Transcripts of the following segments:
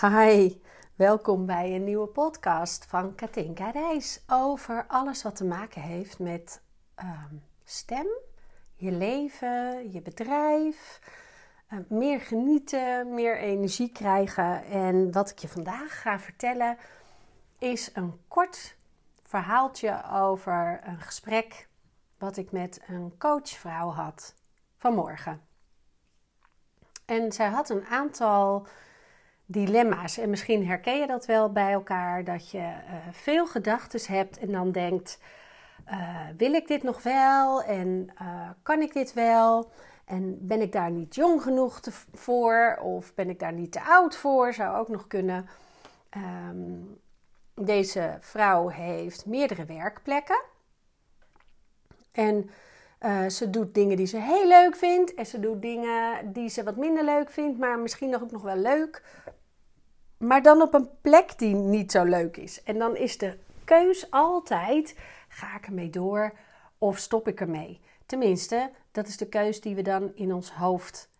Hi, welkom bij een nieuwe podcast van Katinka Reis over alles wat te maken heeft met ehm, stem, je leven, je bedrijf, uh, meer genieten, meer energie krijgen. En wat ik je vandaag ga vertellen is een kort verhaaltje over een gesprek wat ik met een coachvrouw had vanmorgen. En zij had een aantal dilemma's. En misschien herken je dat wel bij elkaar, dat je uh, veel gedachten hebt en dan denkt: uh, wil ik dit nog wel? En uh, kan ik dit wel? En ben ik daar niet jong genoeg voor? Of ben ik daar niet te oud voor? Zou ook nog kunnen. Um, deze vrouw heeft meerdere werkplekken. En ze doet dingen die ze heel leuk vindt. En ze doet dingen die ze wat minder leuk vindt, maar misschien nog ook nog wel leuk. Maar dan op een plek die niet zo leuk is. En dan is de keus altijd: ga ik ermee door of stop ik ermee? Tenminste, dat is de keus die we dan in ons hoofd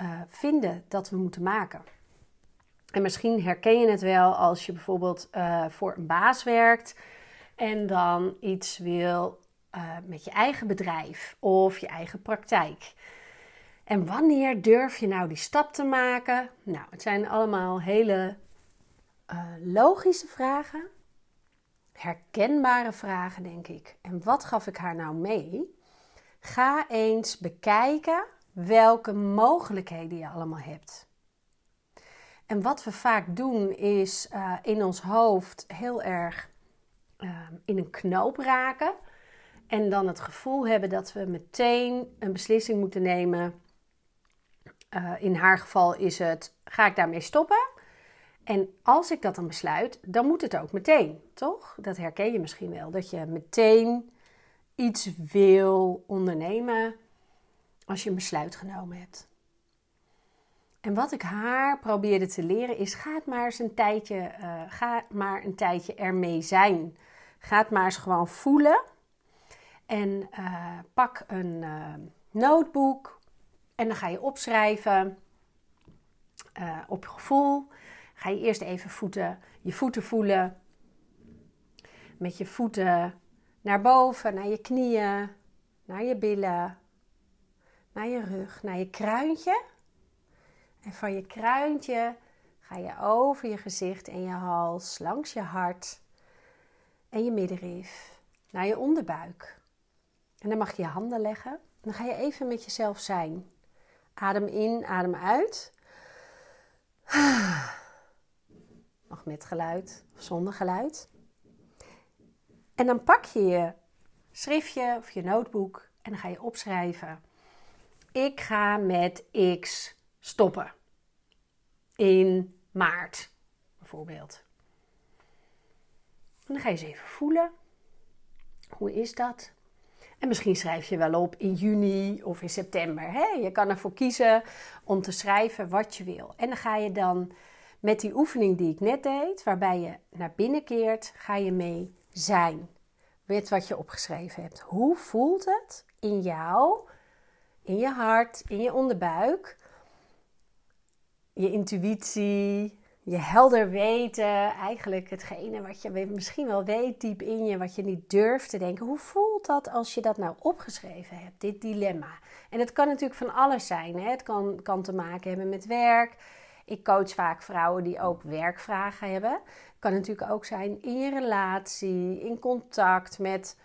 uh, vinden dat we moeten maken. En misschien herken je het wel als je bijvoorbeeld uh, voor een baas werkt en dan iets wil uh, met je eigen bedrijf of je eigen praktijk. En wanneer durf je nou die stap te maken? Nou, het zijn allemaal hele uh, logische vragen, herkenbare vragen, denk ik. En wat gaf ik haar nou mee? Ga eens bekijken welke mogelijkheden je allemaal hebt. En wat we vaak doen is uh, in ons hoofd heel erg uh, in een knoop raken. En dan het gevoel hebben dat we meteen een beslissing moeten nemen. Uh, in haar geval is het: ga ik daarmee stoppen? En als ik dat dan besluit, dan moet het ook meteen, toch? Dat herken je misschien wel. Dat je meteen iets wil ondernemen als je een besluit genomen hebt. En wat ik haar probeerde te leren is: ga maar eens een tijdje, uh, ga maar een tijdje ermee zijn. Ga maar eens gewoon voelen. En uh, pak een uh, notebook en dan ga je opschrijven op je gevoel. Ga je eerst even voeten, je voeten voelen. Met je voeten naar boven, naar je knieën, naar je billen, naar je rug, naar je kruintje. En van je kruintje ga je over je gezicht en je hals, langs je hart en je middenrif, naar je onderbuik. En dan mag je je handen leggen. Dan ga je even met jezelf zijn. Adem in, adem uit. Mag met geluid of zonder geluid. En dan pak je je schriftje of je notebook en dan ga je opschrijven. Ik ga met X stoppen. In maart bijvoorbeeld. En dan ga je eens even voelen. Hoe is dat? En misschien schrijf je wel op in juni of in september. Je kan ervoor kiezen om te schrijven wat je wil. En dan ga je dan met die oefening die ik net deed, waarbij je naar binnen keert, ga je mee zijn. Weet wat je opgeschreven hebt. Hoe voelt het in jou, in je hart, in je onderbuik? Je intuïtie, je helder weten, eigenlijk hetgene wat je misschien wel weet diep in je, wat je niet durft te denken. Hoe voelt dat als je dat nou opgeschreven hebt, dit dilemma? En het kan natuurlijk van alles zijn. Hè? Het kan, kan te maken hebben met werk ik coach vaak vrouwen die ook werkvragen hebben. Kan natuurlijk ook zijn in je relatie, in contact met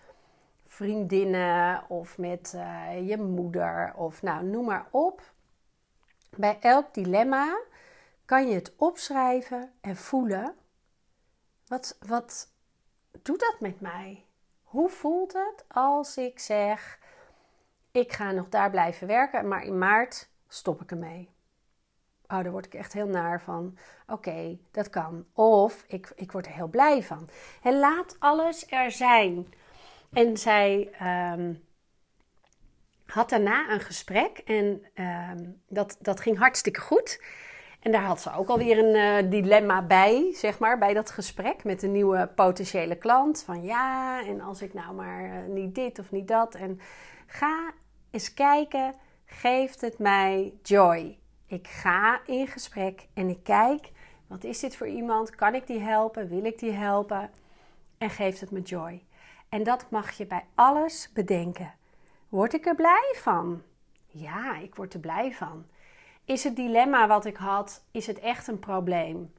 vriendinnen of met uh, je moeder of nou, noem maar op. Bij elk dilemma kan je het opschrijven en voelen. Wat, wat doet dat met mij? Hoe voelt het als ik zeg: ik ga nog daar blijven werken, maar in maart stop ik ermee? Oh, daar word ik echt heel naar van. Oké, dat kan. Of ik, ik word er heel blij van. En laat alles er zijn. En zij um, had daarna een gesprek en um, dat, dat ging hartstikke goed. En daar had ze ook alweer een uh, dilemma bij, zeg maar, bij dat gesprek met een nieuwe potentiële klant. Van ja, en als ik nou maar uh, niet dit of niet dat. En ga eens kijken, geeft het mij joy? Ik ga in gesprek en ik kijk Wat is dit voor iemand? Kan ik die helpen? Wil ik die helpen? En geeft het me joy. En dat mag je bij alles bedenken. Word ik er blij van? Ja, ik word er blij van. Is het dilemma wat ik had, is het echt een probleem?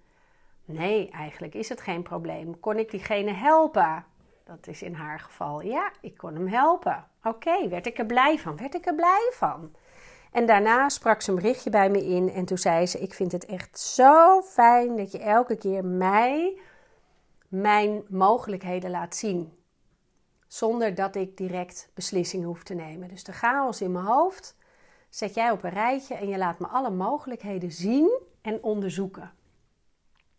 Nee, eigenlijk is het geen probleem. Kon ik diegene helpen? Dat is in haar geval. Ja, ik kon hem helpen. Oké, werd ik er blij van? Werd ik er blij van? En daarna sprak ze een berichtje bij me in en toen zei ze: Ik vind het echt zo fijn dat je elke keer mij mijn mogelijkheden laat zien. Zonder dat ik direct beslissingen hoef te nemen. Dus de chaos in mijn hoofd zet jij op een rijtje en je laat me alle mogelijkheden zien en onderzoeken.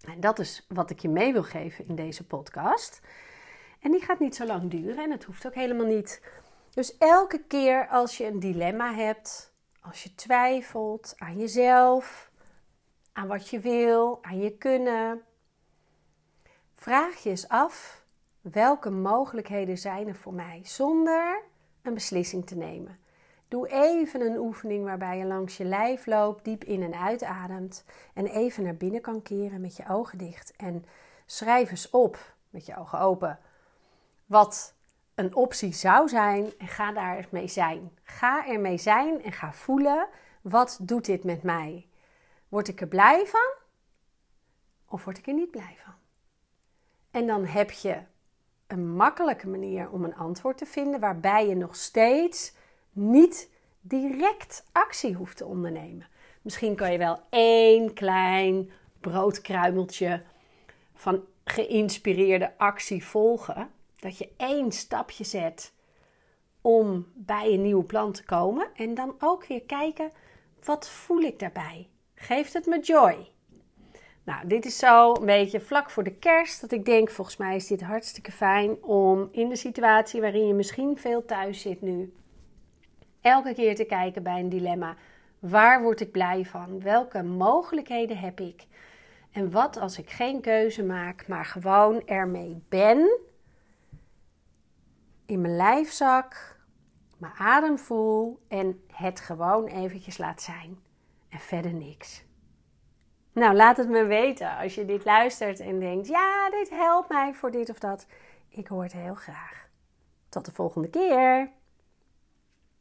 En dat is wat ik je mee wil geven in deze podcast. En die gaat niet zo lang duren en het hoeft ook helemaal niet. Dus elke keer als je een dilemma hebt, als je twijfelt aan jezelf, aan wat je wil, aan je kunnen, vraag je eens af welke mogelijkheden zijn er voor mij zonder een beslissing te nemen. Doe even een oefening waarbij je langs je lijf loopt, diep in en uitademt en even naar binnen kan keren met je ogen dicht. En schrijf eens op met je ogen open wat een optie zou zijn en ga daar mee zijn. Ga ermee zijn en ga voelen wat doet dit met mij? Word ik er blij van of word ik er niet blij van? En dan heb je een makkelijke manier om een antwoord te vinden waarbij je nog steeds niet direct actie hoeft te ondernemen. Misschien kan je wel één klein broodkruimeltje van geïnspireerde actie volgen. Dat je één stapje zet om bij een nieuw plan te komen. En dan ook weer kijken, wat voel ik daarbij? Geeft het me joy? Nou, dit is zo een beetje vlak voor de kerst dat ik denk, volgens mij is dit hartstikke fijn om in de situatie waarin je misschien veel thuis zit nu, elke keer te kijken bij een dilemma. Waar word ik blij van? Welke mogelijkheden heb ik? En wat als ik geen keuze maak, maar gewoon ermee ben, in mijn lijfzak, mijn adem voel en het gewoon eventjes laat zijn. En verder niks. Nou, laat het me weten als je dit luistert en denkt: ja, dit helpt mij voor dit of dat. Ik hoor het heel graag. Tot de volgende keer.